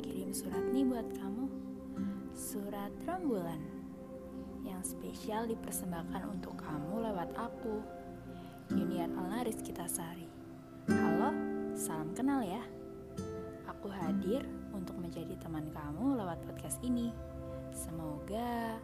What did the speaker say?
kirim surat nih buat kamu. Surat rembulan Yang spesial dipersembahkan untuk kamu lewat aku. Yuniar Alna Rizky Tasari Halo, salam kenal ya. Aku hadir untuk menjadi teman kamu lewat podcast ini. Semoga